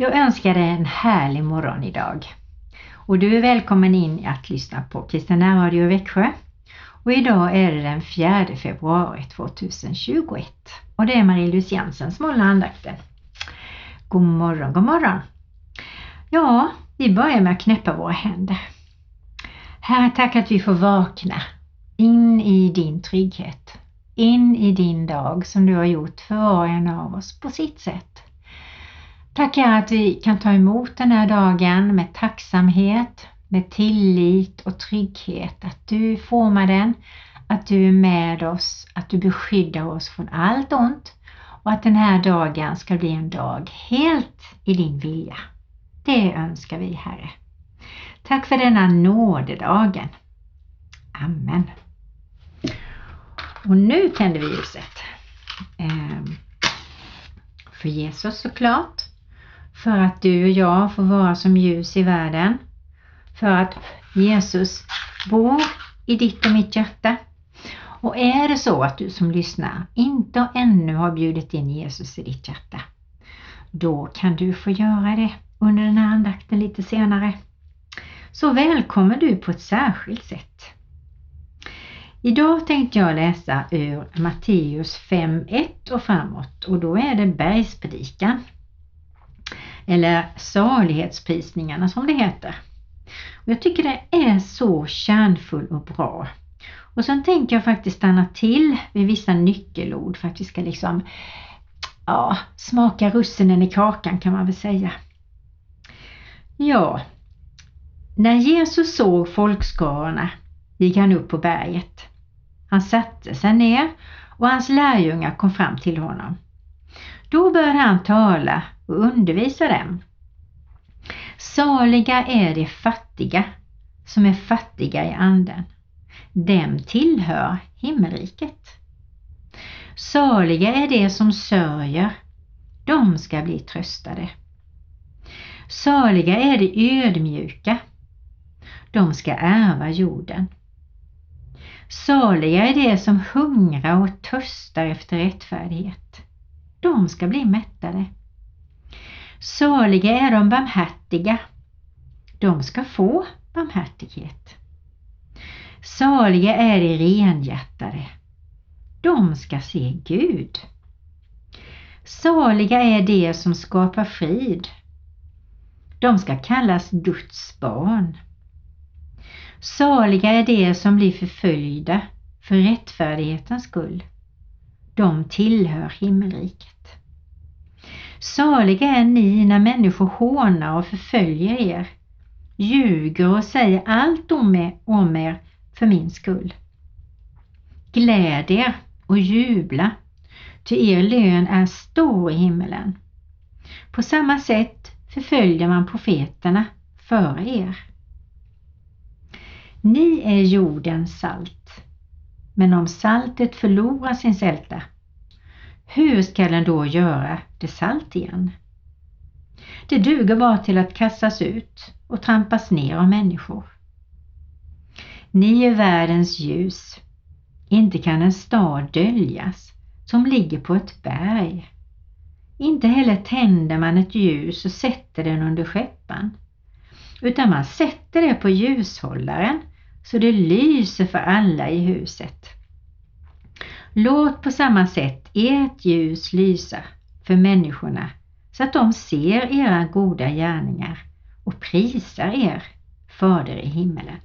Jag önskar dig en härlig morgon idag. Och du är välkommen in att lyssna på Kristina Radio i Växjö. Och idag är det den 4 februari 2021 och det är Marie-Louise Jensen som håller andakten. God morgon, god morgon! Ja, vi börjar med att knäppa våra händer. Herre, tack att vi får vakna in i din trygghet, in i din dag som du har gjort för var och en av oss på sitt sätt. Tackar att vi kan ta emot den här dagen med tacksamhet, med tillit och trygghet. Att du formar den, att du är med oss, att du beskyddar oss från allt ont och att den här dagen ska bli en dag helt i din vilja. Det önskar vi Herre. Tack för denna nådedagen. Amen. Och nu tänder vi ljuset. Ehm, för Jesus såklart. För att du och jag får vara som ljus i världen. För att Jesus bor i ditt och mitt hjärta. Och är det så att du som lyssnar inte ännu har bjudit in Jesus i ditt hjärta, då kan du få göra det under den här andakten lite senare. Så välkommer du på ett särskilt sätt. Idag tänkte jag läsa ur Matteus 5.1 och framåt och då är det bergspredikan eller salighetsprisningarna som det heter. Och jag tycker det är så kärnfull och bra. Och sen tänker jag faktiskt stanna till vid vissa nyckelord för att vi ska liksom ja, smaka russinen i kakan kan man väl säga. Ja, när Jesus såg folkskarorna gick han upp på berget. Han satte sig ner och hans lärjungar kom fram till honom. Då började han tala och undervisa dem. Saliga är de fattiga som är fattiga i anden. Dem tillhör himmelriket. Saliga är de som sörjer. De ska bli tröstade. Saliga är de ödmjuka. De ska ärva jorden. Saliga är de som hungrar och törstar efter rättfärdighet. De ska bli mättade. Saliga är de barmhärtiga. De ska få barmhärtighet. Saliga är de renhjärtade. De ska se Gud. Saliga är de som skapar frid. De ska kallas Guds barn. Saliga är de som blir förföljda för rättfärdighetens skull. De tillhör himmelriket. Saliga är ni när människor hånar och förföljer er, ljuger och säger allt om er, om er för min skull. Gläd er och jubla, ty er lön är stor i himmelen. På samma sätt förföljer man profeterna före er. Ni är jordens salt, men om saltet förlorar sin sälta, hur ska den då göra det salt igen? Det duger bara till att kastas ut och trampas ner av människor. Ni är världens ljus. Inte kan en stad döljas som ligger på ett berg. Inte heller tänder man ett ljus och sätter den under skeppan, utan man sätter det på ljushållaren så det lyser för alla i huset. Låt på samma sätt ert ljus lysa för människorna så att de ser era goda gärningar och prisar er Fader i himmelen.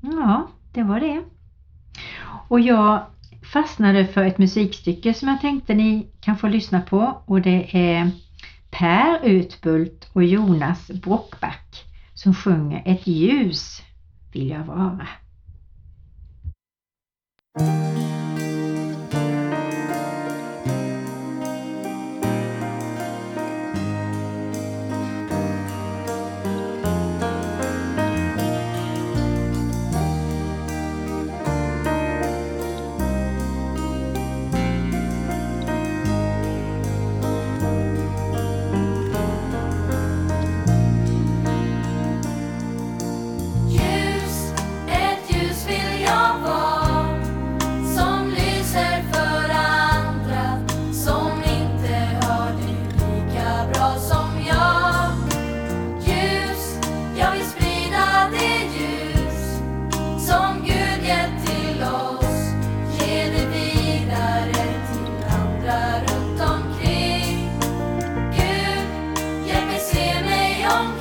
Ja, det var det. Och jag fastnade för ett musikstycke som jag tänkte ni kan få lyssna på och det är Per Utbult och Jonas Brockback som sjunger Ett ljus vill jag vara. 영광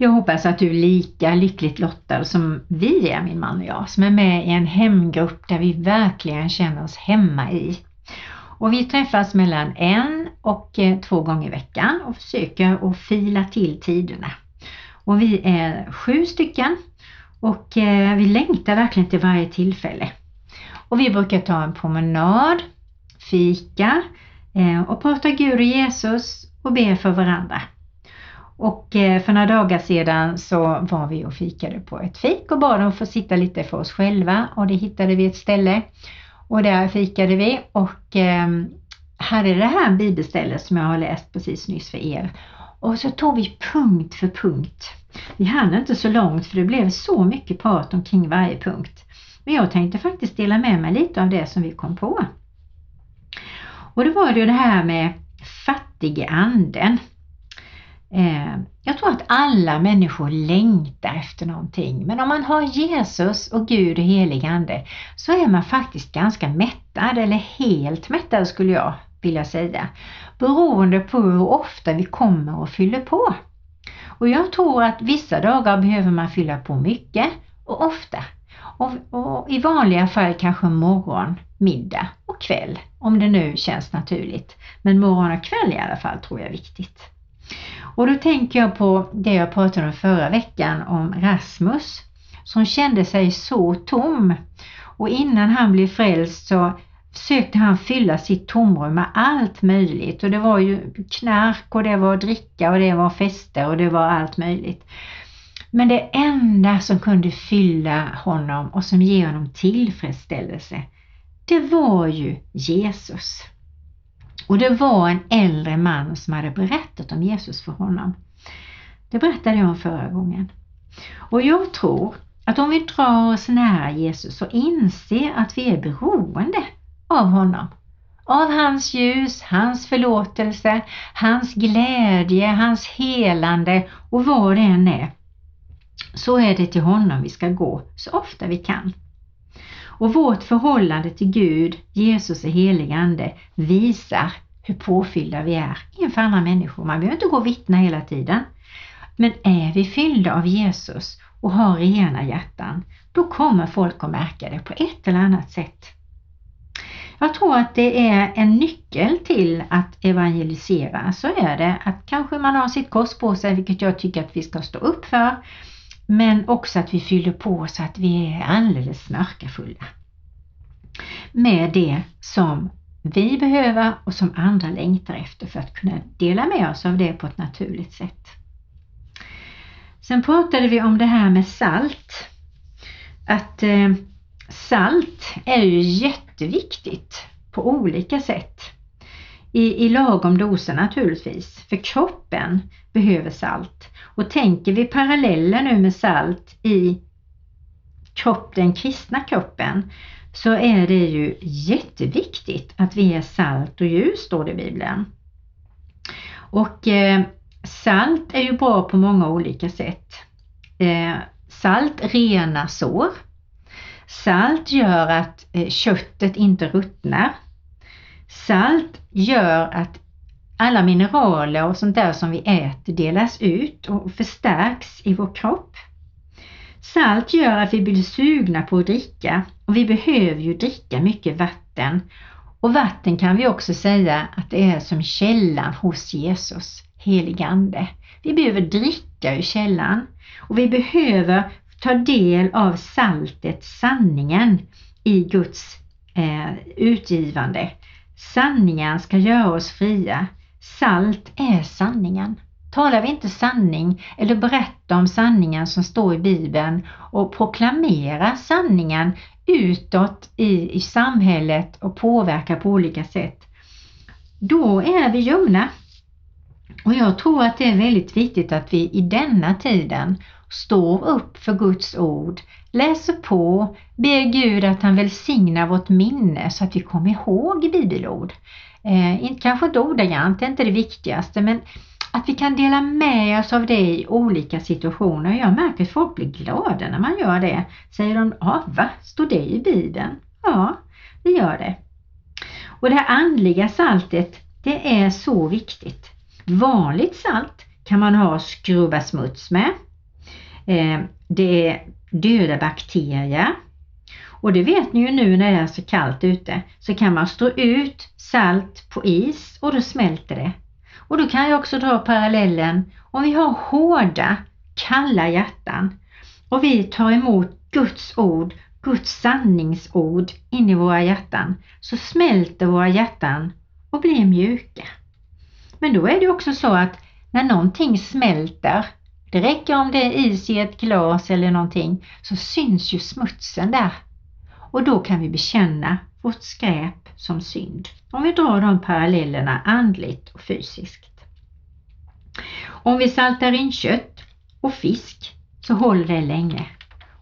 Jag hoppas att du är lika lyckligt lottad som vi är, min man och jag, som är med i en hemgrupp där vi verkligen känner oss hemma i. Och vi träffas mellan en och eh, två gånger i veckan och försöker att fila till tiderna. Och vi är sju stycken och eh, vi längtar verkligen till varje tillfälle. Och vi brukar ta en promenad, fika eh, och prata Gud och Jesus och be för varandra. Och eh, för några dagar sedan så var vi och fikade på ett fik och bad dem få sitta lite för oss själva och det hittade vi ett ställe. Och där fikade vi och ehm, här hade det här bibelstället som jag har läst precis nyss för er. Och så tog vi punkt för punkt. Vi hann inte så långt för det blev så mycket prat omkring varje punkt. Men jag tänkte faktiskt dela med mig lite av det som vi kom på. Och det var ju det här med fattige anden. Eh, jag tror att alla människor längtar efter någonting men om man har Jesus och Gud och helig ande så är man faktiskt ganska mättad eller helt mättad skulle jag vilja säga beroende på hur ofta vi kommer och fyller på. Och jag tror att vissa dagar behöver man fylla på mycket och ofta. Och, och, i vanliga fall kanske morgon, middag och kväll om det nu känns naturligt. Men morgon och kväll i alla fall tror jag är viktigt. Och då tänker jag på det jag pratade om förra veckan om Rasmus som kände sig så tom. Och innan han blev frälst så försökte han fylla sitt tomrum med allt möjligt och det var ju knark och det var dricka och det var fester och det var allt möjligt. Men det enda som kunde fylla honom och som ger honom tillfredsställelse, det var ju Jesus. Och det var en äldre man som hade berättat om Jesus för honom. Det berättade jag om förra gången. Och jag tror att om vi drar oss nära Jesus och inser att vi är beroende av honom, av hans ljus, hans förlåtelse, hans glädje, hans helande och vad det än är, så är det till honom vi ska gå så ofta vi kan. Och vårt förhållande till Gud, Jesus och helig Ande visar hur påfyllda vi är inför andra människor. Man behöver inte gå och vittna hela tiden. Men är vi fyllda av Jesus och har rena hjärtan, då kommer folk att märka det på ett eller annat sätt. Jag tror att det är en nyckel till att evangelisera. Så är det att kanske man har sitt kors på sig, vilket jag tycker att vi ska stå upp för. Men också att vi fyller på så att vi är alldeles smörkafulla med det som vi behöver och som andra längtar efter för att kunna dela med oss av det på ett naturligt sätt. Sen pratade vi om det här med salt. Att eh, salt är ju jätteviktigt på olika sätt. I, I lagom doser naturligtvis, för kroppen behöver salt. Och tänker vi paralleller nu med salt i kropp, den kristna kroppen så är det ju jätteviktigt att vi är salt och ljus, står det i Bibeln. Och eh, salt är ju bra på många olika sätt. Eh, salt renar sår. Salt gör att eh, köttet inte ruttnar. Salt gör att alla mineraler och sånt där som vi äter delas ut och förstärks i vår kropp. Salt gör att vi blir sugna på att dricka och vi behöver ju dricka mycket vatten. Och vatten kan vi också säga att det är som källan hos Jesus, helig Ande. Vi behöver dricka ur källan och vi behöver ta del av saltet, sanningen i Guds eh, utgivande. Sanningen ska göra oss fria. Salt är sanningen. Talar vi inte sanning eller berättar om sanningen som står i Bibeln och proklamerar sanningen utåt i, i samhället och påverkar på olika sätt, då är vi ljumna. Och jag tror att det är väldigt viktigt att vi i denna tiden står upp för Guds ord, läser på, ber Gud att han välsignar vårt minne så att vi kommer ihåg bibelord. Eh, kanske inte ordagrant, det är inte det viktigaste, men att vi kan dela med oss av det i olika situationer. Jag märker att folk blir glada när man gör det. Säger de, ja va, står det i Bibeln? Ja, det gör det. Och det här andliga saltet, det är så viktigt. Vanligt salt kan man ha skrubba smuts med, Eh, det är döda bakterier. Och det vet ni ju nu när det är så kallt ute så kan man stå ut salt på is och då smälter det. Och då kan jag också dra parallellen om vi har hårda, kalla hjärtan och vi tar emot Guds ord, Guds sanningsord in i våra hjärtan så smälter våra hjärtan och blir mjuka. Men då är det också så att när någonting smälter, det räcker om det är is i ett glas eller någonting, så syns ju smutsen där. Och då kan vi bekänna vårt skräp som synd. Om vi drar de parallellerna andligt och fysiskt. Om vi saltar in kött och fisk så håller det länge.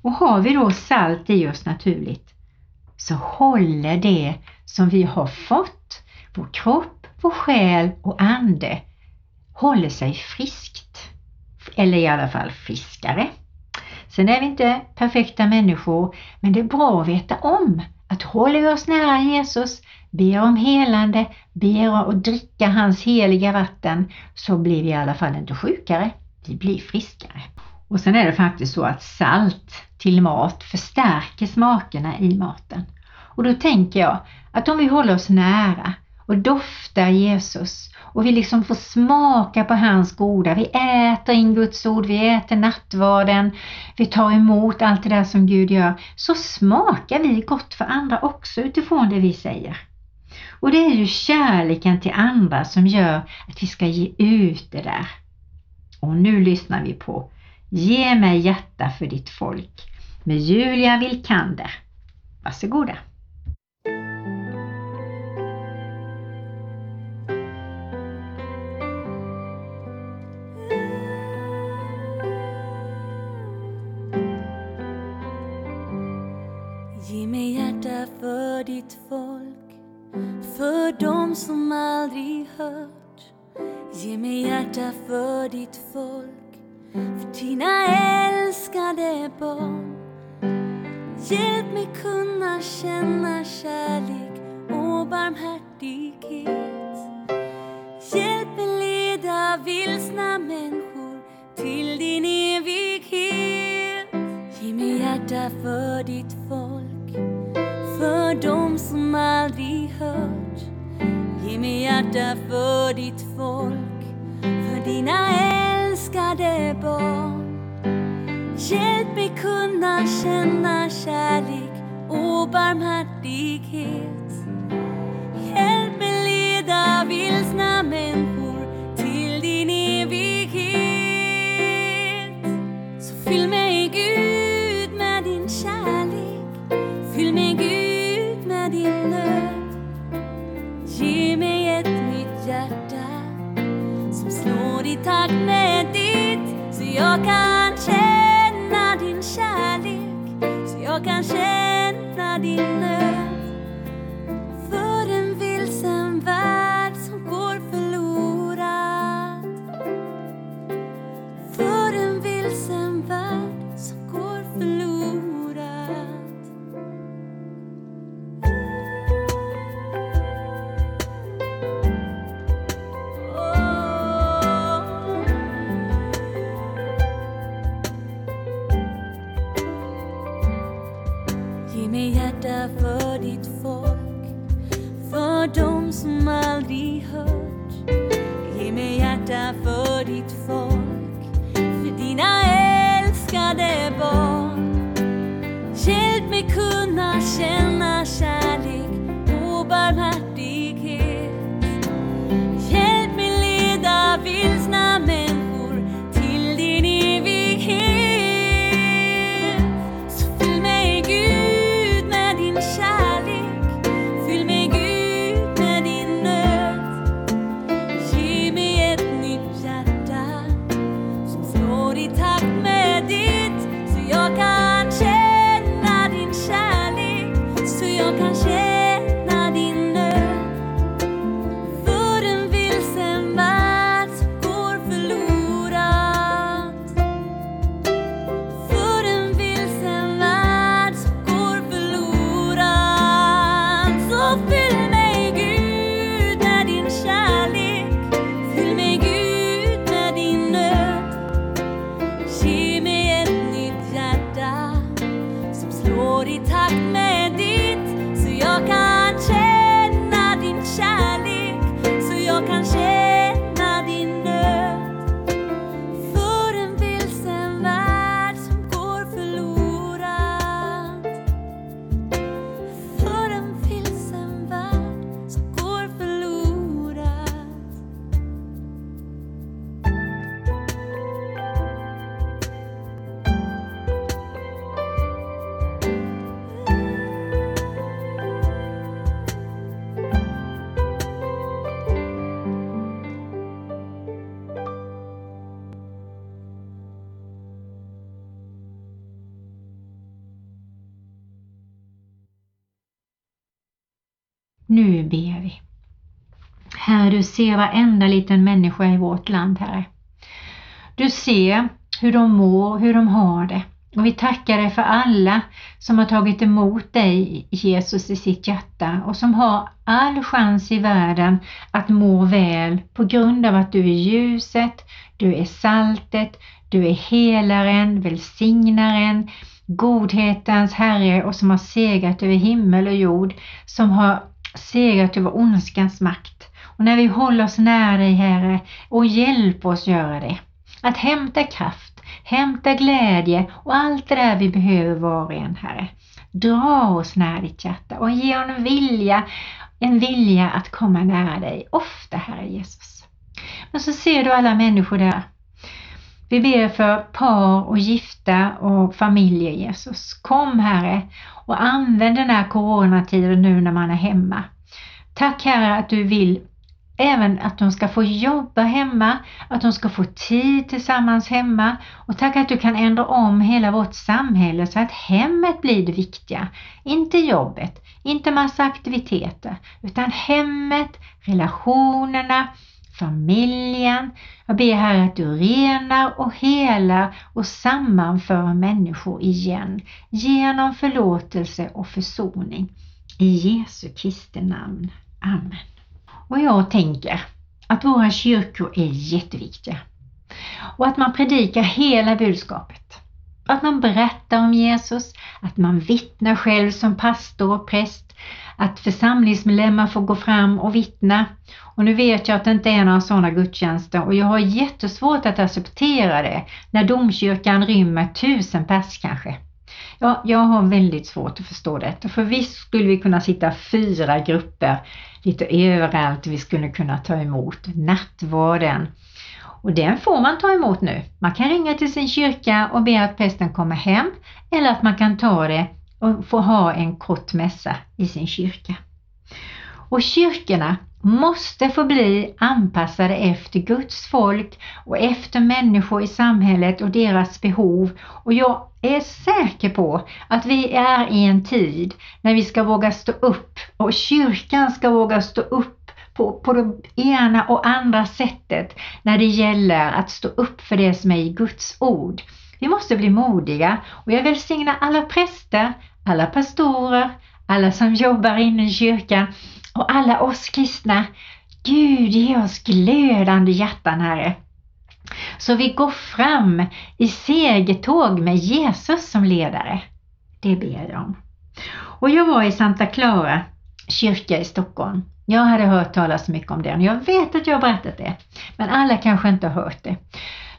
Och har vi då salt i oss naturligt så håller det som vi har fått, vår kropp, vår själ och ande, håller sig friskt. Eller i alla fall friskare. Sen är vi inte perfekta människor, men det är bra att veta om att håller vi oss nära Jesus, ber om helande, ber om att dricka hans heliga vatten, så blir vi i alla fall inte sjukare, vi blir friskare. Och sen är det faktiskt så att salt till mat förstärker smakerna i maten. Och då tänker jag att om vi håller oss nära och doftar Jesus och vi liksom får smaka på hans goda. Vi äter in Guds ord, vi äter nattvarden, vi tar emot allt det där som Gud gör. Så smakar vi gott för andra också utifrån det vi säger. Och det är ju kärleken till andra som gör att vi ska ge ut det där. Och nu lyssnar vi på Ge mig hjärta för ditt folk med Julia Vilkander. Varsågoda! Ditt folk, för dem som aldrig hört. Ge mig hjärta för ditt folk, för dina älskade barn. Hjälp mig kunna känna kärlek och barmhärtighet. Hjälp mig leda vilsna människor till din evighet. Ge mig hjärta för ditt folk, för dem som aldrig hört. Ge mig hjärta för ditt folk, för dina älskade barn. Hjälp mig kunna känna kärlek och barmhärtighet. Hjälp mig leda vilsna människor jag kan känna din kärlek, så jag kan känna din nöd. Du ser varenda liten människa i vårt land, Herre. Du ser hur de mår, hur de har det. Och vi tackar dig för alla som har tagit emot dig, Jesus, i sitt hjärta och som har all chans i världen att må väl på grund av att du är ljuset, du är saltet, du är helaren, välsignaren, godhetens Herre och som har segrat över himmel och jord, som har segrat över ondskans makt. Och när vi håller oss nära dig Herre och hjälp oss göra det, att hämta kraft, hämta glädje och allt det där vi behöver var och en Herre. Dra oss nära ditt hjärta och ge honom en vilja, en vilja att komma nära dig ofta Herre Jesus. Men så ser du alla människor där. Vi ber för par och gifta och familjer Jesus. Kom Herre och använd den här coronatiden nu när man är hemma. Tack Herre att du vill Även att de ska få jobba hemma, att de ska få tid tillsammans hemma och tack att du kan ändra om hela vårt samhälle så att hemmet blir det viktiga. Inte jobbet, inte massa aktiviteter, utan hemmet, relationerna, familjen. Jag ber här att du renar och helar och sammanför människor igen genom förlåtelse och försoning. I Jesu Kristi namn. Amen. Och jag tänker att våra kyrkor är jätteviktiga. Och att man predikar hela budskapet. Att man berättar om Jesus, att man vittnar själv som pastor och präst, att församlingsmedlemmar får gå fram och vittna. Och nu vet jag att det inte är några sådana gudstjänster och jag har jättesvårt att acceptera det när domkyrkan rymmer tusen pers kanske. Ja, jag har väldigt svårt att förstå detta för visst skulle vi kunna sitta fyra grupper lite överallt vi skulle kunna ta emot nattvarden. Och den får man ta emot nu. Man kan ringa till sin kyrka och be att prästen kommer hem eller att man kan ta det och få ha en kort mässa i sin kyrka. Och kyrkorna måste få bli anpassade efter Guds folk och efter människor i samhället och deras behov. Och jag är säker på att vi är i en tid när vi ska våga stå upp och kyrkan ska våga stå upp på, på det ena och andra sättet när det gäller att stå upp för det som är i Guds ord. Vi måste bli modiga och jag välsignar alla präster, alla pastorer, alla som jobbar inne i kyrkan och alla oss kristna. Gud, ge oss glödande hjärtan, Herre. Så vi går fram i segertåg med Jesus som ledare. Det ber jag om. Och jag var i Santa Clara kyrka i Stockholm. Jag hade hört talas mycket om den. Jag vet att jag har berättat det, men alla kanske inte har hört det.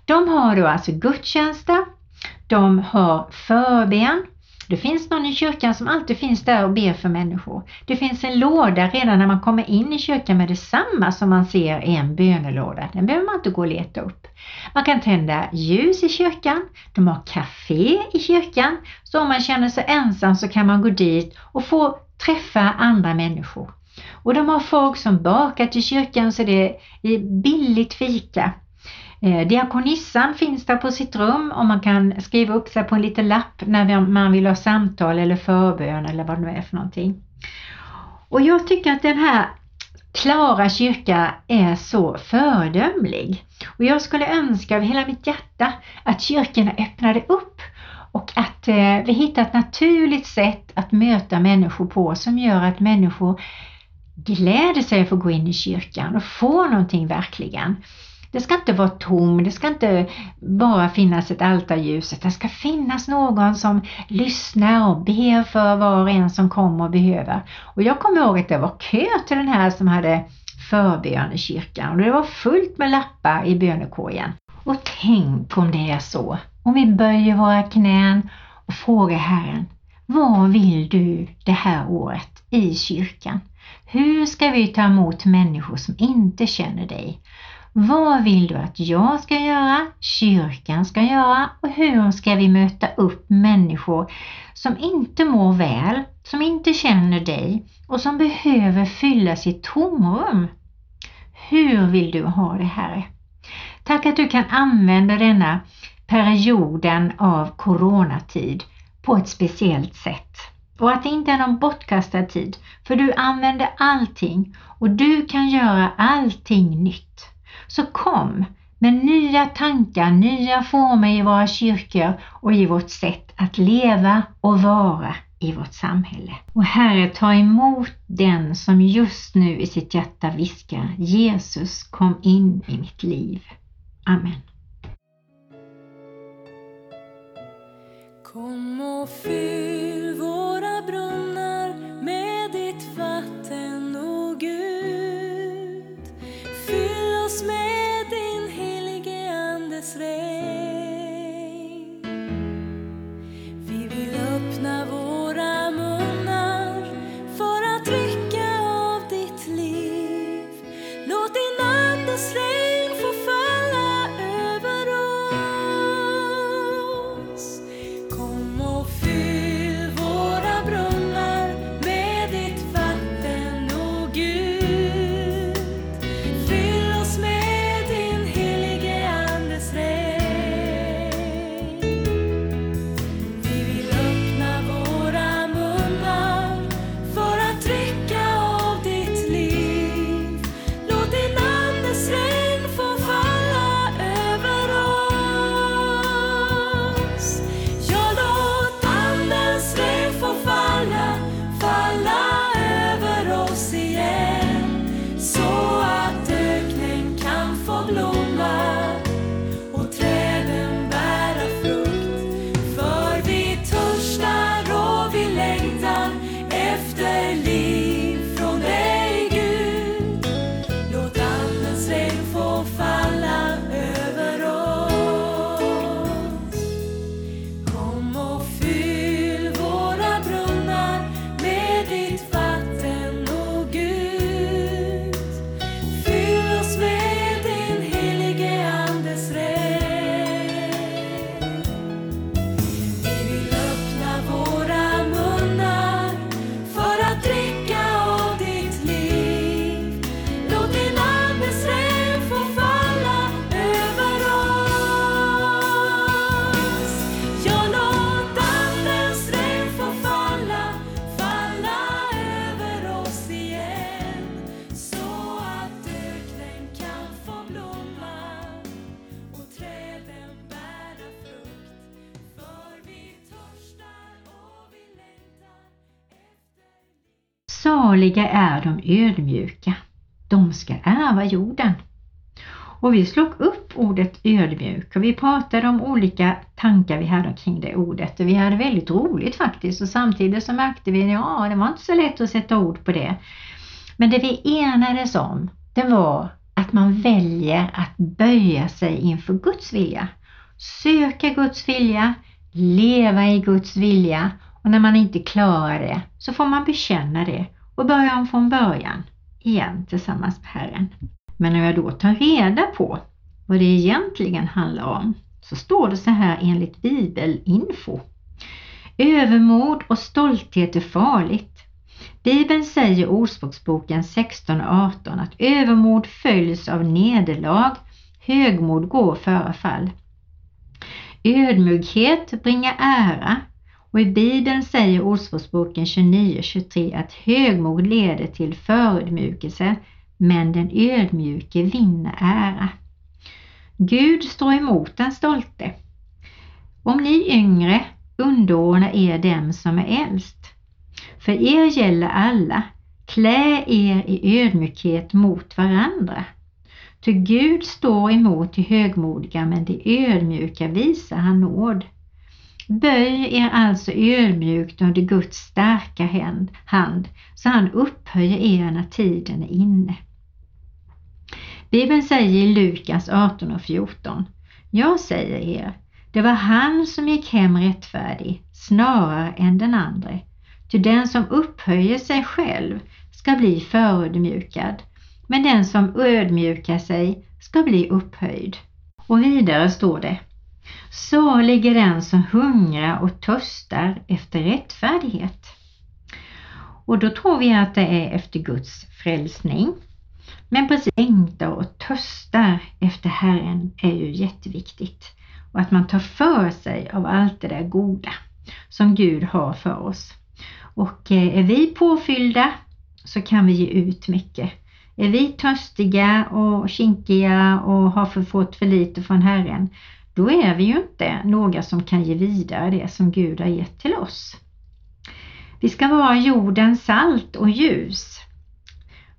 De har då alltså gudstjänster, de har förbön det finns någon i kyrkan som alltid finns där och ber för människor. Det finns en låda redan när man kommer in i kyrkan med detsamma som man ser är en bönelåda. Den behöver man inte gå och leta upp. Man kan tända ljus i kyrkan. De har café i kyrkan. Så om man känner sig ensam så kan man gå dit och få träffa andra människor. Och de har folk som bakar till kyrkan så det är billigt fika. Eh, diakonissan finns där på sitt rum och man kan skriva upp sig på en liten lapp när man vill ha samtal eller förbön eller vad det nu är för någonting. Och jag tycker att den här Klara kyrka är så föredömlig. Och jag skulle önska av hela mitt hjärta att kyrkorna öppnade upp och att eh, vi hittar ett naturligt sätt att möta människor på som gör att människor gläder sig att få gå in i kyrkan och få någonting verkligen. Det ska inte vara tom, det ska inte bara finnas ett altarljus, utan det ska finnas någon som lyssnar och ber för var och en som kommer och behöver. Och jag kommer ihåg att det var kö till den här som hade förbön i kyrkan och det var fullt med lappar i bönekorgen. Och tänk om det är så, om vi böjer våra knän och frågar Herren, vad vill du det här året i kyrkan? Hur ska vi ta emot människor som inte känner dig? Vad vill du att jag ska göra, kyrkan ska göra och hur ska vi möta upp människor som inte mår väl, som inte känner dig och som behöver fylla sitt tomrum? Hur vill du ha det här? Tack att du kan använda denna perioden av coronatid på ett speciellt sätt. och att det inte är någon bortkastad tid, för du använder allting och du kan göra allting nytt. Så kom med nya tankar, nya former i våra kyrkor och i vårt sätt att leva och vara i vårt samhälle. Och Herre, ta emot den som just nu i sitt hjärta viskar Jesus kom in i mitt liv. Amen. Kom och fyll våra brunnar Saliga är de ödmjuka, de ska ärva jorden. Och vi slog upp ordet ödmjuk och vi pratade om olika tankar vi hade kring det ordet och vi hade väldigt roligt faktiskt och samtidigt så märkte vi att ja, det var inte så lätt att sätta ord på det. Men det vi enades om, det var att man väljer att böja sig inför Guds vilja. Söka Guds vilja, leva i Guds vilja och när man inte klarar det så får man bekänna det och börja om från början igen tillsammans med Herren. Men när jag då tar reda på vad det egentligen handlar om så står det så här enligt Bibelinfo. Övermod och stolthet är farligt. Bibeln säger i Ordspråksboken 16 och 18 att övermod följs av nederlag, högmod går före fall. Ödmjukhet bringar ära och i Bibeln säger Ordspråksboken 29-23 att högmod leder till förödmjukelse men den ödmjuke vinner ära. Gud står emot den stolte. Om ni yngre underordnar er dem som är äldst. För er gäller alla, klä er i ödmjukhet mot varandra. Ty Gud står emot de högmodiga men de ödmjuka visar han nåd. Böj er alltså ödmjukt under Guds starka hand så han upphöjer er när tiden är inne. Bibeln säger i Lukas 18 och 14 Jag säger er, det var han som gick hem rättfärdig snarare än den andre. Ty den som upphöjer sig själv ska bli förödmjukad, men den som ödmjukar sig ska bli upphöjd. Och vidare står det Salig är den som hungrar och törstar efter rättfärdighet. Och då tror vi att det är efter Guds frälsning. Men precis längtar och törstar efter Herren är ju jätteviktigt. Och att man tar för sig av allt det där goda som Gud har för oss. Och eh, är vi påfyllda så kan vi ge ut mycket. Är vi törstiga och kinkiga och har fått för lite från Herren, då är vi ju inte några som kan ge vidare det som Gud har gett till oss. Vi ska vara jordens salt och ljus.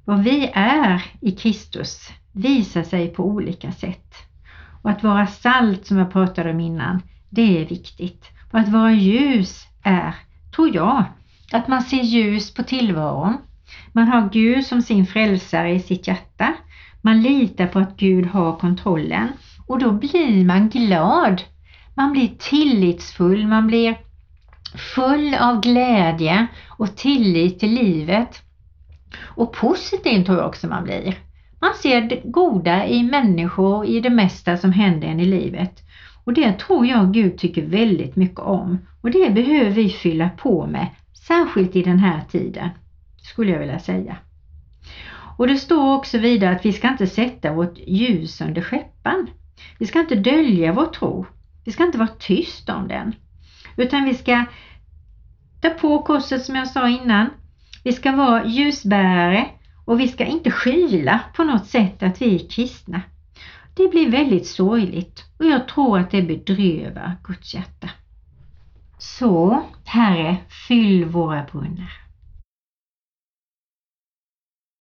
Vad vi är i Kristus visar sig på olika sätt. Och att vara salt som jag pratade om innan, det är viktigt. Och att vara ljus är, tror jag, att man ser ljus på tillvaron. Man har Gud som sin frälsare i sitt hjärta. Man litar på att Gud har kontrollen och då blir man glad. Man blir tillitsfull, man blir full av glädje och tillit till livet. Och positiv tror jag också man blir. Man ser det goda i människor, och i det mesta som händer en i livet. Och det tror jag Gud tycker väldigt mycket om. Och det behöver vi fylla på med, särskilt i den här tiden, skulle jag vilja säga. Och det står också vidare att vi ska inte sätta vårt ljus under skäppan. Vi ska inte dölja vår tro. Vi ska inte vara tysta om den. Utan vi ska ta på korset som jag sa innan. Vi ska vara ljusbärare och vi ska inte skyla på något sätt att vi är kristna. Det blir väldigt sorgligt och jag tror att det bedrövar Guds hjärta. Så, Herre, fyll våra brunnar.